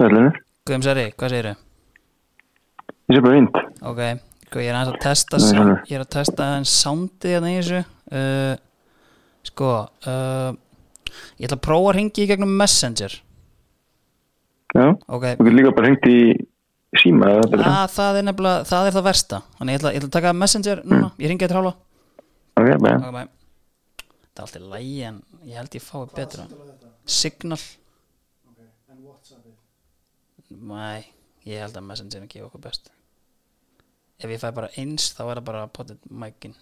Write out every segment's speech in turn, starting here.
Sælunir. Guðumsari, hvað segir þau? Ég sé bara vind. Ok, sko, ég er að testa ég er að testa aðeins soundið hérna í þessu uh, sko uh, ég ætla að prófa að ringi í gegnum Messenger Já. ok, Þú getur líka bara hringt í síma eða betra. að, það er nefnilega það er það versta, þannig ég ætla, ég ætla að taka Messenger núna, ég ringi eitthvað hálfa Ok, bara. ok, bæ það er alltaf lægi en ég held ég fái betra Signal Nei, ég held að Messenger gefa okkur best. Ef ég fæ bara eins þá er það bara potið mækin.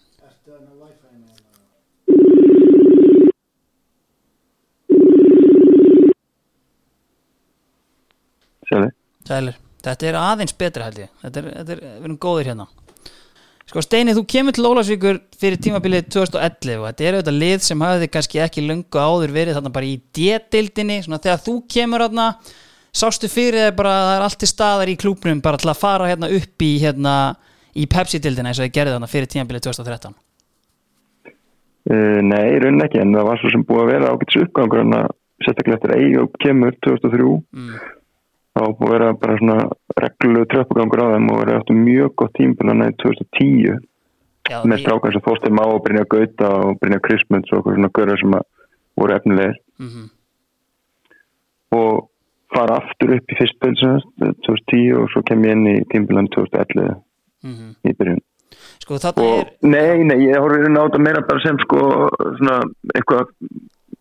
Sælunir. Sælir, þetta er aðeins betra held ég. Þetta er, þetta er, við erum góðir hérna. Sko Steini, þú kemur til Ólafsvíkur fyrir tímabilið 2011 og þetta er auðvitað lið sem hafði kannski ekki löngu áður verið þarna bara í D-dildinni svona þegar þú kemur þarna sástu fyrir þér bara að það er allt til staðar í klúbnum bara til að fara hérna upp í hérna í Pepsi-dildina eins og ég gerði þarna fyrir tímabilið 2013 Uh, nei, í raunin ekki, en það var svo sem búið að vera ágætis uppgangur en að sérstaklega eftir Eyjóp kemur 2003 mm. þá búið að vera bara svona reglulegu tröppugangur á þeim og verið eftir mjög gott tímpilana í 2010 Já, með strákar sem Þorstein Má og Brynja Gauta og Brynja Krismunds og okkur svona görður sem voru efnilegir. Mm og fara aftur upp í fyrstböld 2010 og svo kem ég inn í tímpilan 2011 mm í byrjun. Sko og er nei, nei, ég horfði þetta meira bara sem sko svona eitthvað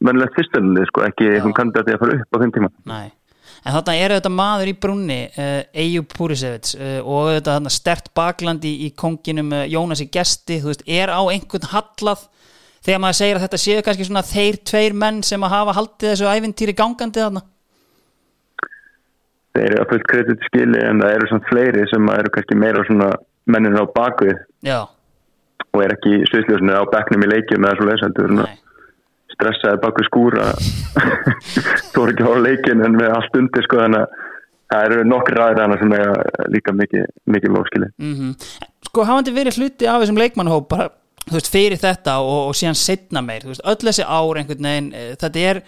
mennilegt fyrstöldið sko, ekki einhvern kandidati að fara upp á þeim tíma. Nei, en þarna er þetta maður í brunni uh, Eyjup Púrisevits uh, og þetta þarna stert bakland í, í konginum uh, Jónas í gesti, þú veist, er á einhvern hallað? Þegar maður segir að þetta séu kannski svona þeir tveir menn sem að hafa haldið þessu ævintýri gangandi þarna þeir eru að fullt kredit skili en það eru svona fleiri sem eru kannski meira svona menninu á bakvið Já, og er ekki sviðsljósinu á bekknum í leikjum eða svo leiðsendur stressaði bak við skúra. Þú er ekki á leikin en með allt undir sko þannig að það eru nokkri ræðir hana sem er líka mikið, mikið lóskili mm Sko hafandi verið hluti af þessum leikmannhóp bara, þú veist, fyrir þetta og, og síðan setna meir, þú veist, öll þessi ár einhvern veginn, eh, þetta er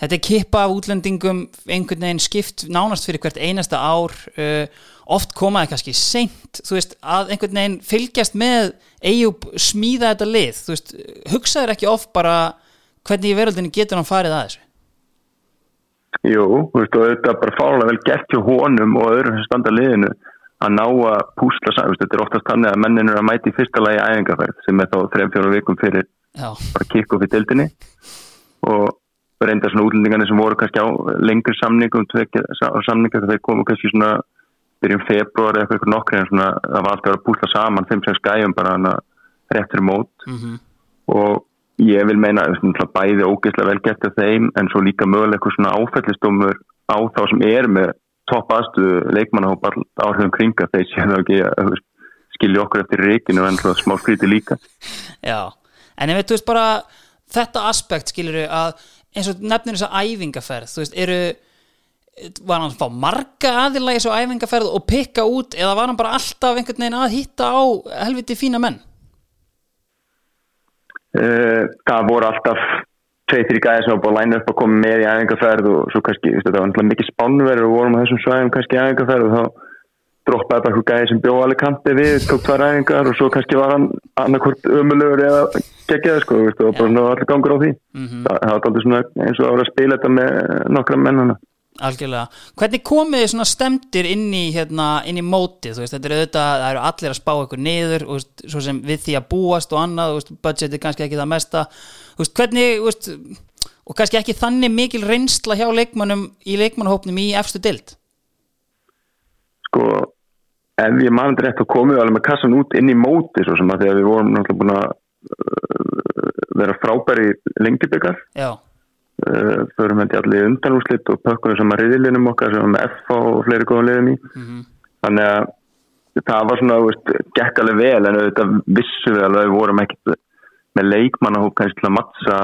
þetta er kippa af útlendingum einhvern veginn skipt nánast fyrir hvert einasta ár. Uh, oft komaði kannski seint, þú veist, að einhvern veginn fylgjast með Eyjup smíða þetta lið, þú veist, hugsaður ekki oft bara hvernig í veröldinni getur hann farið að þessu? Jú, þú veist, og þetta er bara fálega vel gert hjá honum og öðrum sem standa liðinu að ná að púsla saman, þetta er oftast þannig að mennin eru að mæti fyrsta lagi æfingarferð sem er þá 3-4 vikum fyrir Já, bara kikk upp í dildinni og reynda svona útlendingarnir sem voru kannski á lengri samningum samningar þegar þeir komu kannski svona byrjum februar eða eitthvað nokkri en svona það var alltaf að vera að púsla saman 5-6 skæjum bara hana rétt fyrir mót. Mm og ég vil meina er bæði ógeðslega vel gert af þeim en svo líka mögulega eitthvað svona áfællistómur á þá sem er með topp aðstöðu leikmannahóp áhrifum kringa þeir séu ekki að skilja okkur eftir reikinu en svona smá skríti líka. Já, en ef við, þú veist bara þetta aspekt skilur að eins og nefnir þess að æfingaferð þú veist, eru var hann að fá marga aðila í þessu æfingaferð og pikka út eða var hann bara alltaf einhvern veginn að hitta á helviti fína menn? Uh, það voru alltaf tvei, þrjú gæði sem var búin að læna upp að koma með í æfingarferð og svo kannski, þetta var mikið spánverður og vorum á þessum svæðum kannski í æfingarferð og þá droppaði bara eitthvað gæði sem bjóð alveg kanti við, tók tvær æfingar og svo kannski var hann annarkvort ömulegur eða geggjaði sko, veist, og bara allir gangur á því Mhm. það, það var aldrei svona eins og að vera að spila þetta með nokkra mennana Algjörlega. Hvernig komið þið svona stemdir inn í, hérna, inn í mótið, veist, þetta er auðvitað, það eru allir að spá ykkur niður, og, veist, svo sem við því að búast og annað, veist, budget er kannski ekki það mesta, hvernig, og kannski ekki þannig mikil reynsla hjá leikmannum í leikmannhópnum í efstu dild. sko, ef ég mann rétt komum við alveg með kassan út inn í móti svo sem að þegar við vorum náttúrulega búin að uh, vera frábæri lengjubikar Já, uh, ég allir undanúslit og pökkunum sem að riðilinum okkar sem var með F og fleiri góðum liðum í. Mhm. þannig að það var svona, veist, gekk alveg vel en auðvitað vissum við alveg að við vorum ekkert með leikmannahóp kannski til að mattsa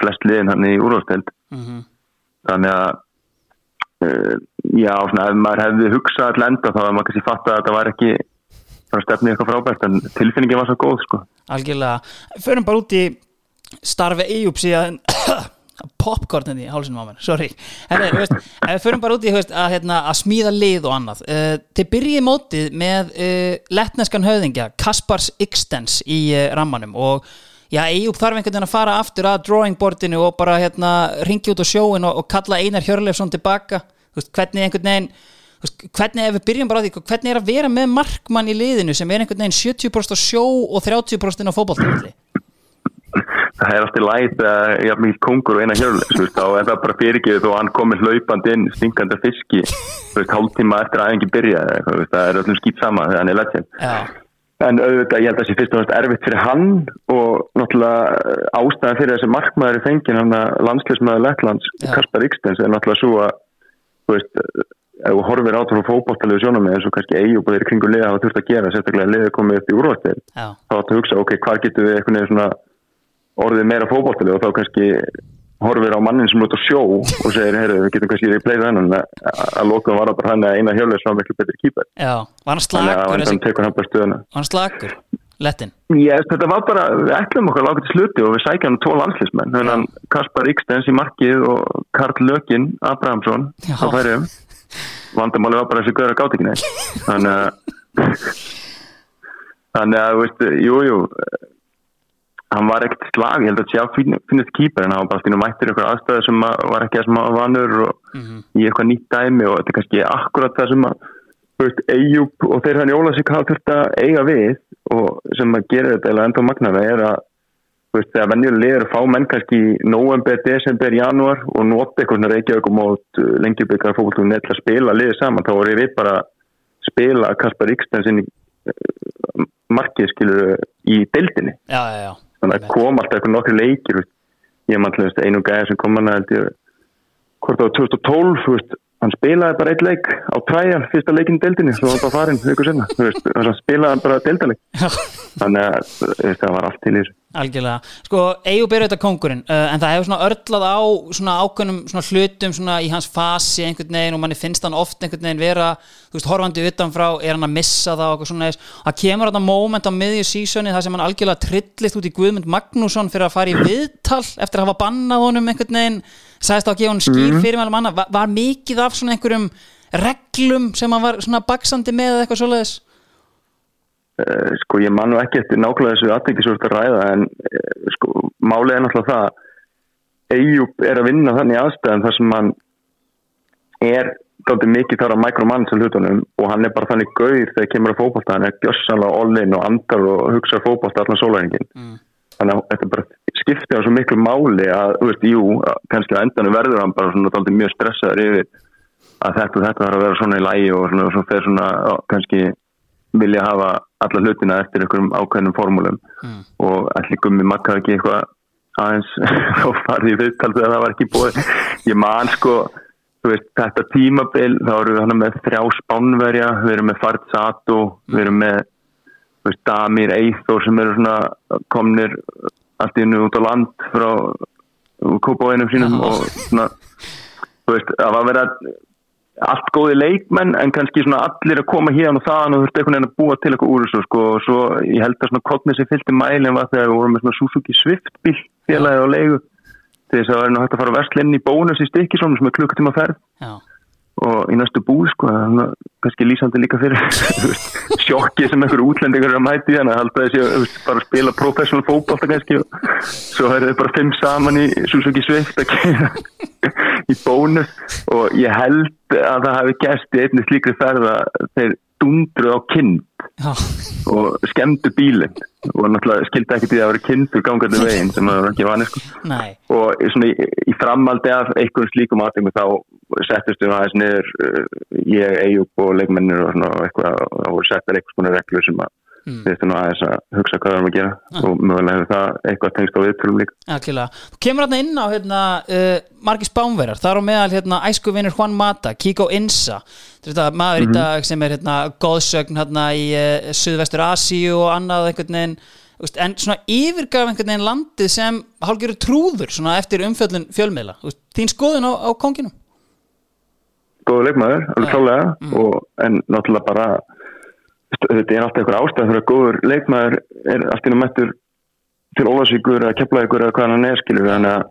flest liðin hann í úrvasteld mm þannig að já, svona, ef maður hefði hugsað all enda þá hefði maður kannski fatt að þetta var ekki stefnið eitthvað frábært en tilfinningin var svo góð sko algjörlega. Förum bara út í starfi Eyjup síðan popcorn í hálsinum á mér, sorry Herri, veist, förum bara út í veist, að, hérna, að smíða lið og annað uh, þið byrjið mótið með uh, letneskan höfðingja Kaspars Ixtens í uh, rammanum og já, Eyjúb þarf einhvern veginn að fara aftur að drawing boardinu og bara hérna, ringi út á sjóin og, og kalla Einar Hjörleifsson tilbaka. Veist, hvernig einhvern veginn hvernig ef við byrjum bara á því hvernig er að vera með markmann í liðinu sem er einhvern veginn 70% á sjó og 30% á fókbóltafalli það er alltaf læt að ég er mikið kongur og eina hjörlega þá er það bara fyrirgeðið og hann komir hlaupand inn stinkandi fiski hálftíma eftir að engi byrja það er öllum skýt sama þegar hann er legend en auðvitað ég held að það sé fyrst og næst erfitt fyrir hann og náttúrulega ástæðan fyrir þessi markmaður í fengin hann að landsleismæður Lettlands Kaspar Ixtens er náttúrulega svo að þú veist ef þú horfir át frá fókbáttalegu sjónum eins og kannski eigi og búið kringu liða hafa þurft að gera, sérstaklega liðið komið upp í úrvæðstil þá áttu að hugsa, ok, hvað getur við eitthvað svona orðið meira fókbáttalegu og þá kannski horfir á mannin sem lóta sjó og segir, heyrðu, við getum kannski í pleið þennan. Að lókum var það bara hann að eina hjálfur sem var miklu betri kýpar Já, var hann slagur? Lettin? Yes, þetta var bara, við ætlum okkar lágætt í sluti og við sækjum tvo landslismenn Kaspar Ríkstens í markið og Karl Lökin Abrahamsson á færiðum vandamáli var bara þessi ekki neitt þannig að þannig að, veist, jú, jú hann var ekkert slag, ég held að sjá finnist kýpar en hann var bara stýnum mættir ykkur aðstæðu sem var ekki að sem að vanur og mm -hmm. í eitthvað nýtt dæmi og þetta er kannski akkurat það sem að Eyjúb og þeir hann Jólasík hafa þurft að eiga við og sem að gera þetta eða enda magnara er að veist, þegar venjuleg er að fá menn kannski í november, desember, januar og nota eitthvað svona reykjaug og mót uh, lengjubikar fólkvöldum neitt að spila liðið saman þá voru við bara spila Kaspar Ríkstensinn í uh, markið skilur í deildinni já, já, já. Þannig að kom alltaf eitthvað nokkru leikir ég mann einu gæði sem kom hann að hvort á 2012 veist, hann spilaði bara eitt leik á træjan fyrsta leikin í deildinni svo var hann bara farin ykkur senna hann spilaði bara deildaleg þannig að það var allt til í þessu. Algjörlega, sko Eyjúb er auðvitað kongurinn uh, en það hefur svona örlað á svona ákveðnum svona hlutum svona í hans fasi einhvern veginn og manni finnst hann oft einhvern veginn vera, þú veist, horfandi utanfrá er hann að missa það og eitthvað svona það kemur þetta moment á miðju sísoni það sem hann algjörlega trillist út í Guðmund Magnússon fyrir að fara í viðtal eftir að hafa bannað honum einhvern veginn sagðist á að gefa hann skýr mhm. fyrir meðal manna var, var mikið af svona einhverjum reglum sem hann var svona baksandi með eitthvað svoleiðis Eh, sko ég mann ekki eftir nákvæmlega þessu aðtækisvort að ræða en eh, sko málið er náttúrulega það Eyjúb er að vinna þannig aðstæðan þar sem hann er gáttið mikið þar á mikromann sem hlutunum og hann er bara þannig gauð þegar kemur að fókbalta, hann er gjössanlega allin og andar og hugsa fókbalta allan sólæringin mm. Þannig að þetta bara skiptir á svo miklu máli að, þú veist, jú kannski að endanum verður hann bara svona gáttið mjög stressaður yfir að þetta og þetta þarf að vera svona í lægi og svona, svona þeir svona kannski vilja hafa alla hlutina eftir einhverjum ákveðnum formúlum mm. og allir gummi makka ekki eitthvað aðeins og farið í viðtal þegar það var ekki búið ég man sko veist, þetta tímabil þá eru við með þrjá spánverja við erum með Fart Sato við erum með veist, Damir Eithor sem eru svona komnir allt í hennu út á land frá kópáinum sínum og svona þú veist, það var að allt góði leikmenn en kannski svona allir að koma hérna og það og þurfti einhvern veginn að búa til eitthvað úr þessu sko. Og svo ég held að svona kodnið sem fylgti mælinn var þegar við vorum með svona Suzuki Swift bíl félagið á leigu. Til þess að það var hægt að fara vestlinn í bónus í stikki svona sem er klukkutíma ferð. Já og í næstu búi sko kannski lýsandi líka fyrir sjokki sem einhverju útlendingar er að mæti þannig að halda þessi bara að spila professional fókbalta kannski. Og svo er þau bara fimm saman í Suzuki Swift í bónus. Og ég held að það hefði gæst í einni slíkri ferð að þeir dundru á kind Já. og skemmtu bílinn og náttúrulega skildi ekki því að það var kindur gangandi veginn sem það var ekki vanið sko. og svona í, í framaldi af einhvern slíkum aðtöngum þá settist við aðeins niður uh, ég, Eyjúb og leikmennir og svona eitthvað og settar eitthvað svona reglur sem að mm. við þurfum aðeins að hugsa hvað við erum að gera ah. og mögulega hefur það eitthvað tengst á viðtölum líka. Alkjörlega. Þú kemur hérna inn á hérna, uh, Margis Bánverðar, það er á meðal hérna, æsku vinnur Juan Mata, Kiko Insa þetta maður mm -hmm. í mhm. dag sem er hérna, góðsögn hérna, í uh, Suðvestur Asíu og annað einhvern veginn en svona yfirgaf einhvern veginn landið sem hálfgerur trúður svona eftir umfjöldun fjölmiðla þín skoðun á, á konginum Góðu leikmaður, alveg klálega mm. en náttúrulega bara þetta er alltaf einhver ástæð fyrir að góður leikmaður er alltaf mættur til óvarsvíkur að kepla ykkur eða hvað hann er skilur þannig að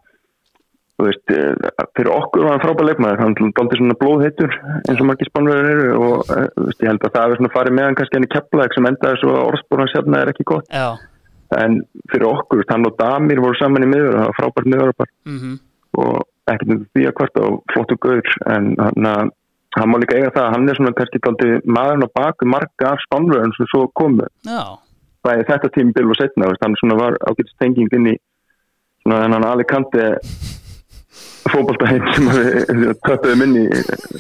veist, eh, fyrir okkur var hann frábær leikmaður, hann daldi svona blóðheitur eins og margir spánverður eru og eh, veist, ég held að það hefur svona farið með hann kannski henni keppleik sem endaði svo að orðspóran sérna er ekki gott. Já, en fyrir okkur, hann og Damir voru saman í miður og það var frábært miður mhm, og ekkert um því að hvort á flottu gaur en hann, að- hann má líka eiga það að hann er svona kannski daldi maðurinn á baku marga af spánverðum sem svo komu. Já, bæði þetta tímabil og setna, veist, hann svona var ágætist tenging inn í svona þennan Alicante fótboltaheim sem við töpuðum inn í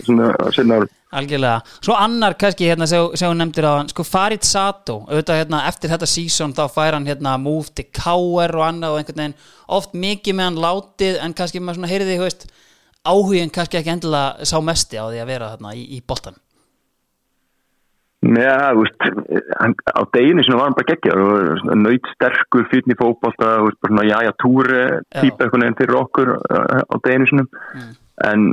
svona setna árum. algjörlega. Svo annar kannski hérna sem hún nefndir á hann sko Farid Sato, auðvitað hérna eftir þetta season þá fær hann hérna move til KR og annað og einhvern veginn oft mikið með hann látið en kannski maður svona heyrði, veist áhugin kannski ekki endilega sá mesti á því að vera þarna í, í boltan Já, þú veist, á deginu sem var hann bara geggjar og nöyt sterkur fyrir bara svona jájá túri típa eitthvað nefn fyrir okkur uh, á deginu sinum, en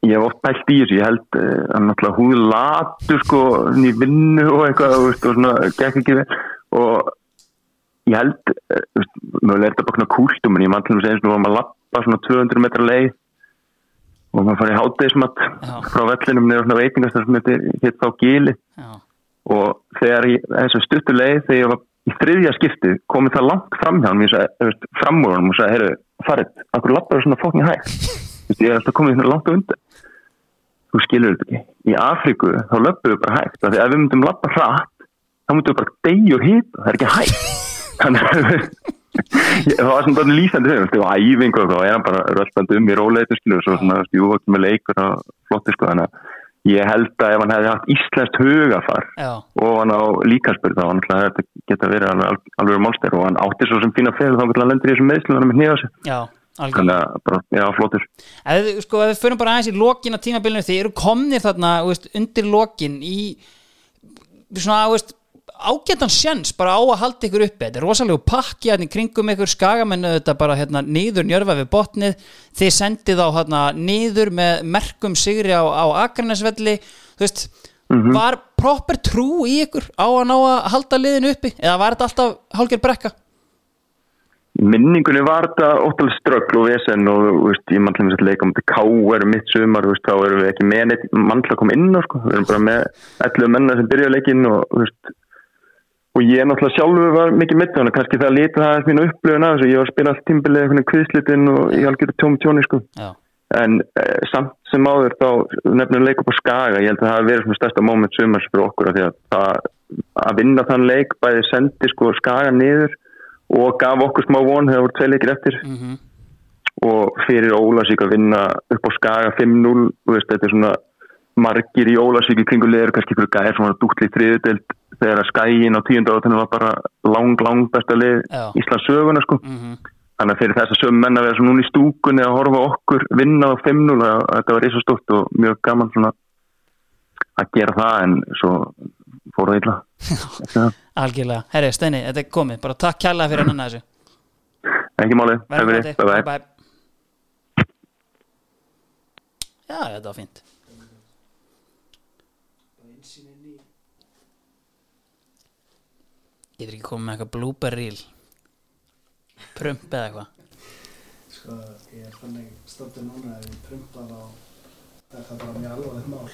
ég hef oft pælt í þessu, ég held uh, hann náttúrulega húð latur sko í vinnu og eitthvað, og svona gekk ekki vel. Og ég held, veist, mögulega er þetta bara svona kúltum, en ég mann til að og var maður að lappa svona 200 metra leið og maður farið hátdeismat frá vellinum niður svona veitingast sem hitt þá gili. Já, og þegar ég, þessum stuttu leið þegar ég var í þriðja skipti komið það langt fram hjá hann framúrunum og sagði, heyrðu, farið akkur lappar svona fóknin hægt? Þú veist, ég er alltaf komið svona langt á undan. Þú skilur þetta ekki. Í Afríku þá löpum við bara hægt. Af því að ef við myndum lappa hratt þá myndum við bara deyja og hita, það er ekki hægt. Þannig að Ég- það var svona bara lýsandi þegar, það var æfingu og það er bara röldandi um í róleitu skilur og svo svona, jú, ekki með leikur og flotti sko, þannig að ég held að ef hann hefði haft íslenskt hugafar já, og hann á líkansbyrð þá hann ætlaði að þetta geta verið alveg, alveg málstæður og hann átti svo sem fína fyrir þá hann lendur í þessum er með nýja sig já, algjörlega. Þannig að bara, já, flottur Ef, við- sko, við förum bara aðeins í lokin á tímabilinu þið eru komnir þarna þú veist, undir lokin í svona veist, ágætan sjens bara á að halda ykkur uppi. Þetta er rosalega pakki hérna í kringum ykkur. Skagamennu þetta bara hérna niður njörfa við botnið. Þið sendið á hérna niður með merkum sigri á, á Akranesvelli þú veist var proper trú í ykkur á að ná að halda liðinu uppi? Eða var þetta alltaf hálfgerð brekka? Minningunni var þetta óttalega ströggl og vesen og veist, ég mann þess að leika um þetta K.R. mitt sumar, veist, þá erum við ekki með mann til að koma inn á, sko, við erum bara með 11 menna sem byrja leikin og veist og ég náttúrulega sjálfur var mikið mitt þannig að kannski það lítið það mínu upplöfun af þessu. Ég var að spila allt tímbilið eitthvað kviðslitin og ég algjörðu tjómi tjóni sko. Já, en eh, samt sem áður þá nefnum leik upp á Skaga. Ég held að það hafi verið svona stærsta moment sumars fyrir okkur að það, að vinna þann leik bæði sendi sko Skaga niður og gaf okkur smá von þegar það voru tvei leikir eftir. Mhm, og fyrir Ólasík að vinna upp á Skaga 5-0 þú veist þetta er svona margir í Ólasík í kringu leður kannski fyrir gæðir sem var dútli í þriðudeld þegar að Skæin á tíundu átunum var bara lang lang besta Já. Íslands söguna sko mhm Þannig að fyrir þess að sögum menn að vera núna í stúkunni að horfa okkur vinna á 5-0 að að þetta var reysa stótt og mjög gaman svona að gera það en svo fór það illa. Algjörlega, herri Steini, þetta er komið bara takk kærlega fyrir hennan þessu Ekki fyrir. gott, Bye bye. bye. Já, þetta var fínt Getur ekki komið með eitthvað blooper reel. Prump eða eitthvað. Sko, ég er þannig stöndur núna að ég prumpar á er það bara mjög alvarlegt mál.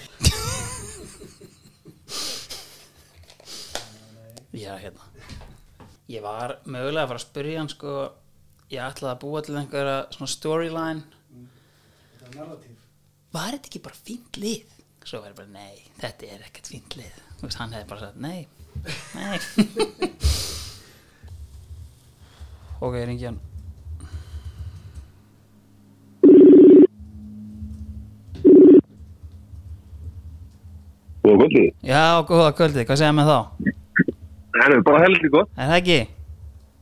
Já, hérna. Ég var mögulega að fara að spyrja hann sko Ég ætlaði að búa til einhverja svona storyline. Þetta er narratív. Var þetta ekki bara fínt lið? Svo var ég bara, nei, þetta er ekkert fínt lið. Hann hefði bara sagt, nei Nei Ok, ringi hann Góða kvöldi. Já, góða kvöldið, hvað segja með þá? Það er bara heldur gott. Er það ekki?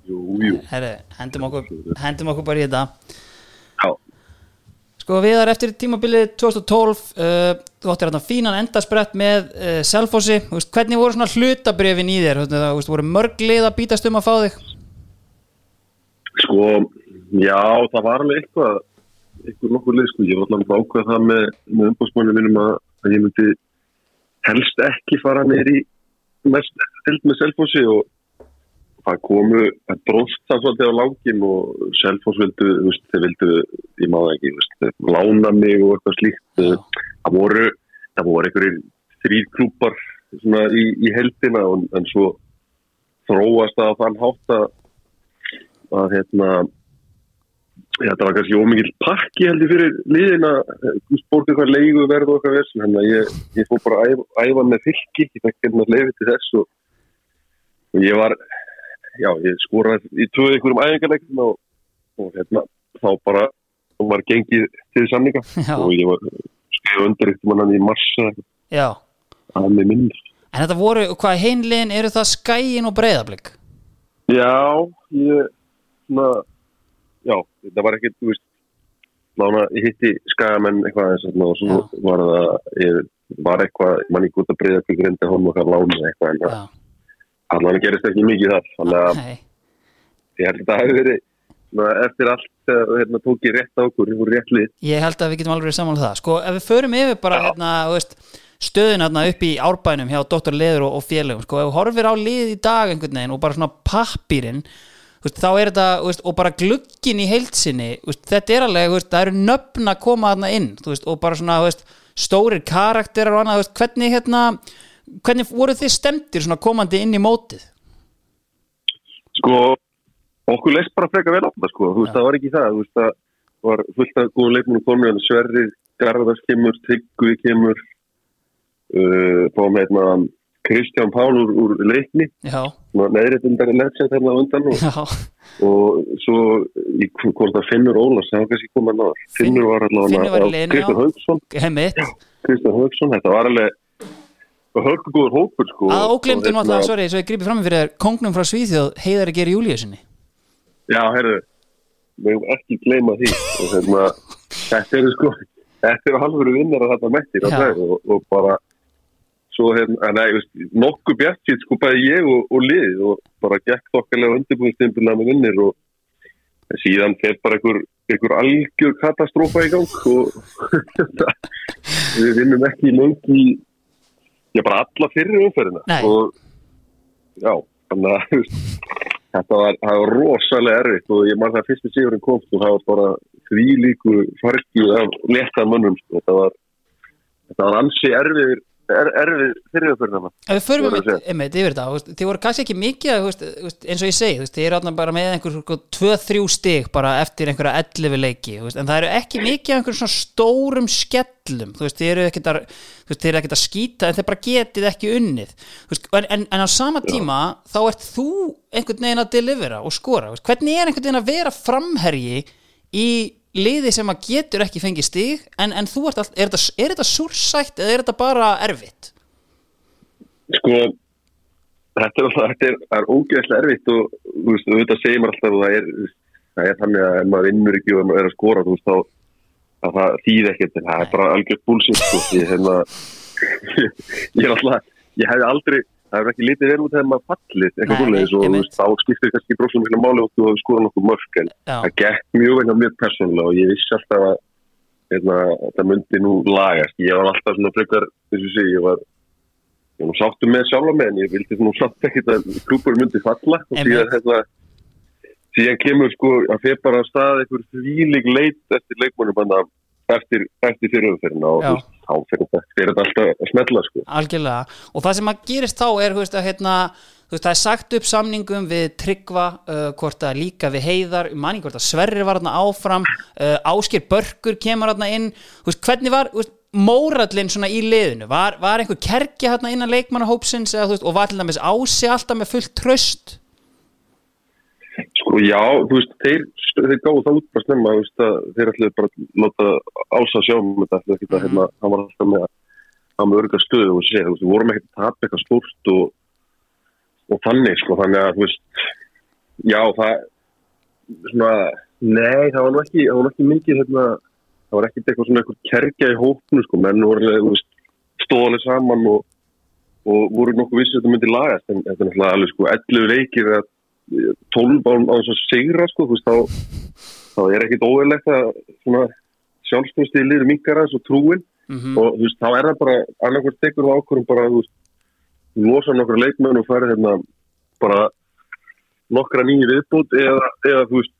Jú, jú. Herri, hendum okkur, hendum okkur bara í þetta. Sko við erum eftir tímabilið 2012 uh, Þú áttir hérna fínan endasprett með uh, Selfossi Hvernig voru svona hlutabrefin í þér? Það voru mörg lið að bítast um að fá þig Sko, já, það var alveg eitthvað, eitthvað nokkur lið, sko. Ég var alltaf að ákveða það með, með umbúrsmannum mínum að, að ég myndi helst ekki fara neyri mest held með selfossi og, það komu, það bróst það svolítið á langin og Selfoss vildu, þeir vildu, ég maður ekki, veist, lána mig og eitthvað slíkt. Já. Það voru, það voru einhverjir þrýr klúpar svona í, í heldina en, en svo þróast það á þann hátt að, að hérna, Já, það var kannski ómikið pakki heldur fyrir liðina, spórtu eitthvað leigu verðu okkar þess, þannig að ég, ég fór bara að æfa, æfa með fylki, ég fekk hérna leiði til þess og, og ég var, já, ég skoraði í tvöðu einhverjum æfingarleikum og, og hérna, þá bara, var gengið til samninga Já. og ég var skrifað undir eitthvað mannan í Já, að með minnir. en þetta voru, hvað heimliðin eru það skæin og breyðablík? Já, ég, svona, já, þetta var ekkert, þú veist, lána, ég hitti skagamenn eitthvað eins og svo Já. var það, ég var eitthvað, mann ekki út að breyða fyrir greindi honum okkar lána eitthvað en Já, allan gerist ekki mikið þar, þannig að nei, ég held að það hefur verið, eftir allt, hérna, tók ég rétt á okkur, ég voru rétt lið. ég held að við getum alveg verið saman um það. Sko, ef við förum yfir bara, hérna, þú veist, stöðin hérna upp í árbænum hjá Dr. Leður og, og félögum, sko, ef við horfir á lið í dag einhvern veginn og bara svona veist, þá er þetta, veist, og bara glukkin í heilsinni, veist, þetta er alveg, það eru nöfn að koma þarna inn, og bara svona, stórir karakterar og annað, hvernig, hérna, hvernig voru þið stemdir svona komandi inn í mótið? Sko, okkur leist bara freka vel á það, sko, þú veist, Já. það var ekki það, þú veist, það var fullt af góðum leikmunum komin, Sverri, Garðars kemur, Tryggvi kemur, uh, fáum hérna Kristján Pál úr, úr leikni, Já, neðréttundari leggsett hérna á undan og, og svo hvort það Finnur Ólars, það var kannski komað náður. Finn- Finnur var allavega, Kristján já. Haugsson. Kristján Haugsson, þetta var alveg hörkugóður hópur, sko. Að og óglemdu hérna- náttúrulega, sorry, svo ég grípi fram fyrir þér. Kongnum frá Svíþjóð, heiðari gerir Júlíusinni Já, heyrðu, við hefum ekki gleyma því. Og hérna, þetta eru sko, þetta eru halvöru vinnar að þetta það og, og bara svo hérna, nei, veist, nokkuð bjartfýtt sko bæði ég og, og lið og bara gekk þokkalega undirbúinstimpilega með vinnir og síðan fer bara einhver, einhver algjör katastrófa í gang og við vinnum ekki lengi já, bara alla fyrir umferðina og já, þannig að þetta var, var rosalega erfitt og ég man það fyrstu sigurinn komst og það var bara því líku fargið af leta mönnum sko. þetta var, þetta var ansi erfið er, erfið fyrir umferðina Ef við förum einmitt, yfir þetta þið voru kannski ekki mikið veist, eins og ég segi, þið eru bara með einhver 2-3 stig bara eftir einhverja 11 leiki, en það eru ekki mikið einhverjum svona stórum skellum þið eru ekkert að, þú veist, þið eru ekkert að skýta en þið bara getið ekki unnið en, en, en á sama tíma þá ert þú einhvern veginn að delivera og skora, hvernig er einhvern veginn að vera framherji í liði sem að getur ekki fengið stig en, en þú ert all, er þetta, er þetta súrsætt eða er þetta bara erfitt? sko þetta er alltaf, þetta er, ógeðslega erfitt og þú veist, auðvitað segir maður alltaf og það er, það er þannig að ef maður vinnur ekki og ef maður er að skora, þú veist, þá að það þýð ekkert, það er bara algjört búlsitt, sko, ég hérna ég er alltaf, ég hefði aldrei það hefur ekki litið vel út þegar maður fallið eitthvað nei, og þú veist, þá skiptir kannski bróksum miklu máli og þú hefur skorað nokkuð mörg en Já. það gekk mjög vegna mjög persónulega og ég vissi alltaf að hérna, þetta myndi nú lagast. Ég var alltaf svona frekar, þess að segja, ég var ég nú sáttum með sjálfa með en ég vildi nú samt ekkert að klúpur myndi falla. Og síðan hérna síðan kemur sko að fyrir bara að stað einhver þvílig leit eftir leikmannum bara eftir, eftir fyrirumferðina og þá fyrir þetta, alltaf að smetla sko. Algjörlega. Og það sem að gerist þá er veist, að, hérna, veist, það er sagt upp samningum við Tryggva, uh, hvort að líka við Heiðar, manni hvort að Sverri var þarna áfram uh, Áskir Börkur kemur þarna inn, veist, hvernig var mórallinn svona í liðinu? Var, var einhver kerkja þarna innan leikmannahópsins og var til dæmis ási alltaf með fullt tröst Sko já, þú veist, þeir, þeir gáðu það út bara snemma, þú veist, þeir ætluðu bara að láta ása sjá um þetta, ekki að, hérna, hann var alltaf með að hann með örga stöðu og séð, þú veist, við vorum ekkert að tapa eitthvað stórt og, og þannig, sko, þannig að, þú veist, já, það, svona, nei, það var nú ekki, það var nú ekki mikið, hérna, það var ekkert eitthvað svona eitthvað kerkja í hópnu, sko, menn voru, þú veist, stóðaleg saman og, og voru nokkuð vissið að þetta myndi lagast, en þetta er náttúrulega alveg, sko, 11 leikir að 12 á, þess að sigra sko, þú veist, þá, þá er ekkit óverlegt að svona sjálfstöðstíði liður minkar aðeins og trúin mm og þú veist, þá er það bara annarkvært tekur á ákvörum bara, þú veist, losa nokkur leikmenn og færi hérna bara nokkra nýju viðbútt eða, eða þú veist,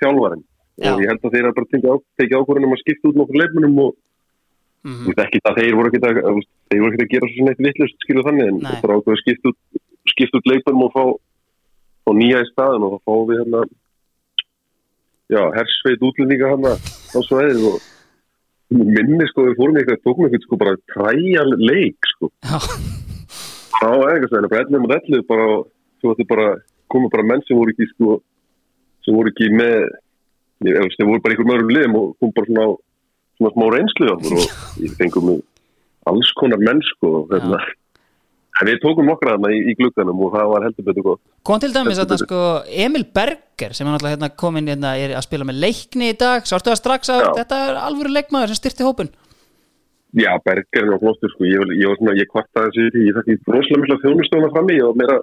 þjálfarinn Já. og ég held að þeir hafa bara tekið ákvörðunum að skipta út nokkur leifmunum og Mhm. þú veist ekki að þeir voru ekki að, þeir voru ekki að gera svo neitt vittlust skilu þannig en það er ákveð að skipta út, leifmunum og fá, fá nýja í staðin og þá fáum við hérna já, hersveit útlendinga hann á svæðið og minni sko við fórum eitthvað, tókum eitthvað sko bara træja leik sko. Já, á æfingarsvæðinu, bara ellið mot ellið bara, svo þetta bara komu bara menn sem voru ekki sko sem voru ekki með ég veist, þeir voru bara einhver mörgum liðum og kom bara svona, svona smá reynslu og ég fengum með alls konar menn sko og hérna en við tókum nokkra þarna í, í glugganum og það var heldur betur gott. Kom til dæmis að sko Emil Berger sem er náttúrulega hérna komin hérna er að spila með leikni í dag. Sártu það strax að Já. þetta er alvöru leikmaður sem styrti hópun Já, Bergerinn og flottur sko, ég, ég svona, ég kvartaði þessi því, ég þakki rosalega mikla þjónustofna frammi, ég var meira,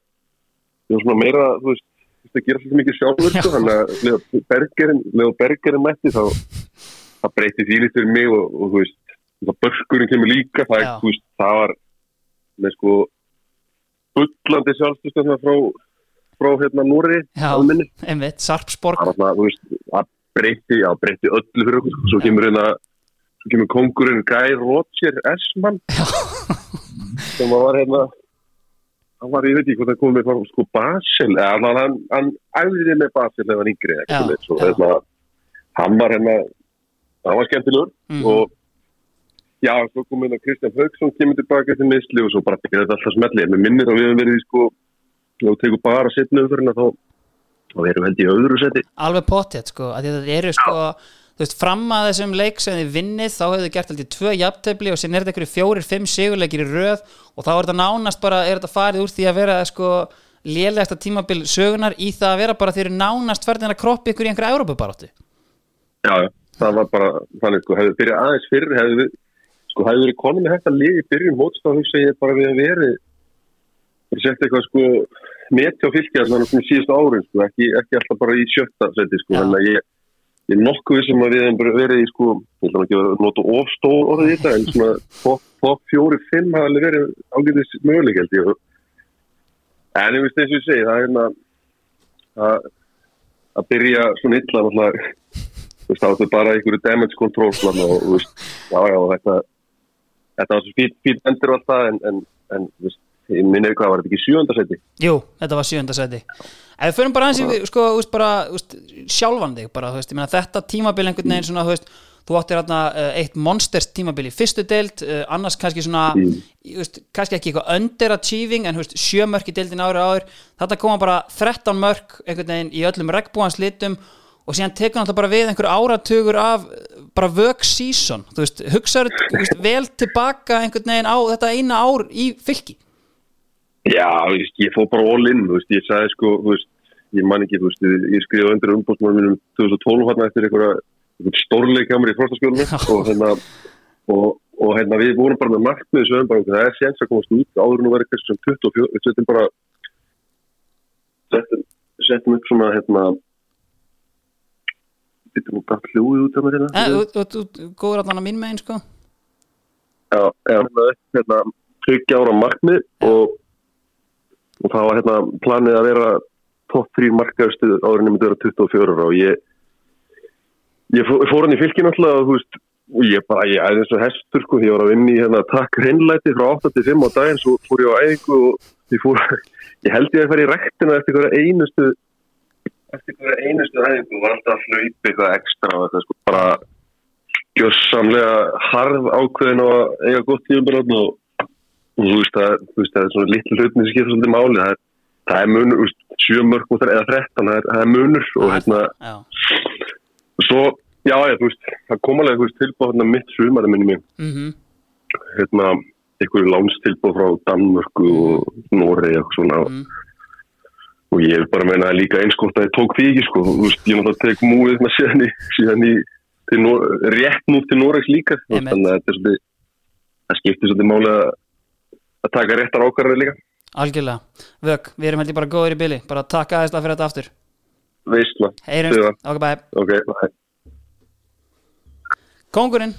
ég var svona meira, þú veist, þú veist, að gera svolítið mikið sjálfur sko, þannig að leða Bergerinn, leða Bergerinn mætti þá, það breytti því lítið fyrir mig og, og þú veist, það börkurinn kemur líka, það, er, veist, það var með sko bullandi sjálfstöðstöðna frá, frá hérna Núri, einmitt, Sarpsborg það breytti, já, breytti öllu fyrir okkur, sko. svo kemur hérna, svo kemur kongurinn Guy Roger S-mann sem var hérna hann var, ég veit ekki hvað það komið frá sko Basel, eða hann, hann, æfði með Basel eða hann yngri eða Já, svo, já. hérna, hann var hérna hann var skemmtilegur Mhm. og já, svo kom hérna Kristján Haugsson kemur tilbaka til misli og svo bara byrjaði þetta alltaf smelli, en mér minnir að við hefum verið í sko, og við tegum bara setna umfyrirna þá, þá erum við held í öðru seti. Alveg potið sko að þetta eru sko þú veist, fram að þessum leik sem þið vinnið þá hefur þið gert alltaf tvö jafntefli og síðan er þetta einhverju fjórir, fimm sigurleikir í röð og þá er þetta nánast bara, er þetta farið úr því að vera sko lélegasta tímabil sögunar í það að vera bara þeir eru nánast ferðin að kroppa ykkur í einhverju Európa-baróttu Já, já, það var bara þannig sko, hefði byrjað aðeins fyrir hefði við, sko, hefði verið konum með þetta lið í byrjun mótst þá hugsa ég bara við að verið bara sett eitthvað sko meti á fylgja svona svona síðustu árin sko, ekki, ekki alltaf bara í sjötta seti sko, þannig að ég, ég er nokkuð sem að við hefum verið í sko, ég ætla ekki að nota ofstóð orðið í þetta, en svona top, top fjóri, fimm hafa alveg verið ágætis möguleik held ég. En ég veist eins og ég segi, það er hérna að, að byrja svona illa náttúrulega þú veist, það var bara einhverju damage control og, þú veist, já, já, þetta þetta var svo fít endur og allt það en, en, en, veist, ég minni hvað var þetta ekki sjöndasæti? Jú, þetta var sjönda seti Ef við förum bara aðeins í, sko, veist, bara veist, sjálfan þig, bara, þú veist, ég meina þetta tímabil einhvern veginn svona, þú veist þú áttir hérna eitt monsters tímabil í fyrstu deild, uh, annars kannski svona þú veist, kannski ekki eitthvað underachieving en þú veist, sjö mörk í deildin ári áður þetta koma bara 13 mörk einhvern veginn í öllum regnbúans litum og síðan tekur náttúrulega bara við einhver áratugur af uh, bara vög season. Þú veist, hugsaður vel tilbaka einhvern veginn á þetta eina ár í fylki. Já, veist, ég fór bara all in, þú veist, ég sagði sko, þú veist, ég man ekki, þú veist, ég, ég skrifaði undir umbústmannum mínum 2012 hérna eftir einhverja, einhver stórleik hjá mér í frostaskjólunum og hérna, og, og hérna við vorum bara með markmið sem bara, það er séns að komast út. Áður nú verið kannski sem 24, við setjum bara setjum upp svona, hérna Við bara hljóðið út af mér hérna? Þú- þú góður allan að mín megin sko Já, já, hérna, hérna, tryggja ára markmið og, og það var hérna planið að vera topp 3 markaðustu áður nefnir að vera 24 ára og ég ég fór, hann í fylki náttúrulega og þú veist, og ég bara, ég æði eins og hestur sko, ég var að vinna í hérna takk hreinlæti frá 8 til 5 á daginn, svo fór ég á æfingu og ég fór, ég held ég að fara í rektina eftir hverja einustu eftir hverja einustu æfingu var alltaf að hlaupa eitthvað ekstra og eitthvað sko, bara gjössamlega harð ákveðin að eiga gott tíumbröðn og, og þú veist að það er svona litlu hlutin sem skipta svolítið máli það er, það er munur, þú veist, sjö mörg mútar eða þrettan, það er, það er munur og hérna, Já, svo já, já, þú veist, það kom alveg tilbúð hérna mitt sumar minni mér mhm. Hérna, einhverju lánstilbúð frá Danmörku og Noregi og svona Mm. Og ég vil bara meina líka einskort að ég tók því ekki sko, þú veist, ég náttúrulega tek múið með síðan í, síðan í rétt nú til Noregs líka Einmitt. þannig að þetta er svolítið það skiptir svolítið máli að taka réttar ákvarðar líka. Algjörlega, Vögg, við erum heldur bara góður í bili. Bara taka aðeins að fyrir þetta aftur. Veistla, Stuða. okkur bæ ok, bye. Kongurinn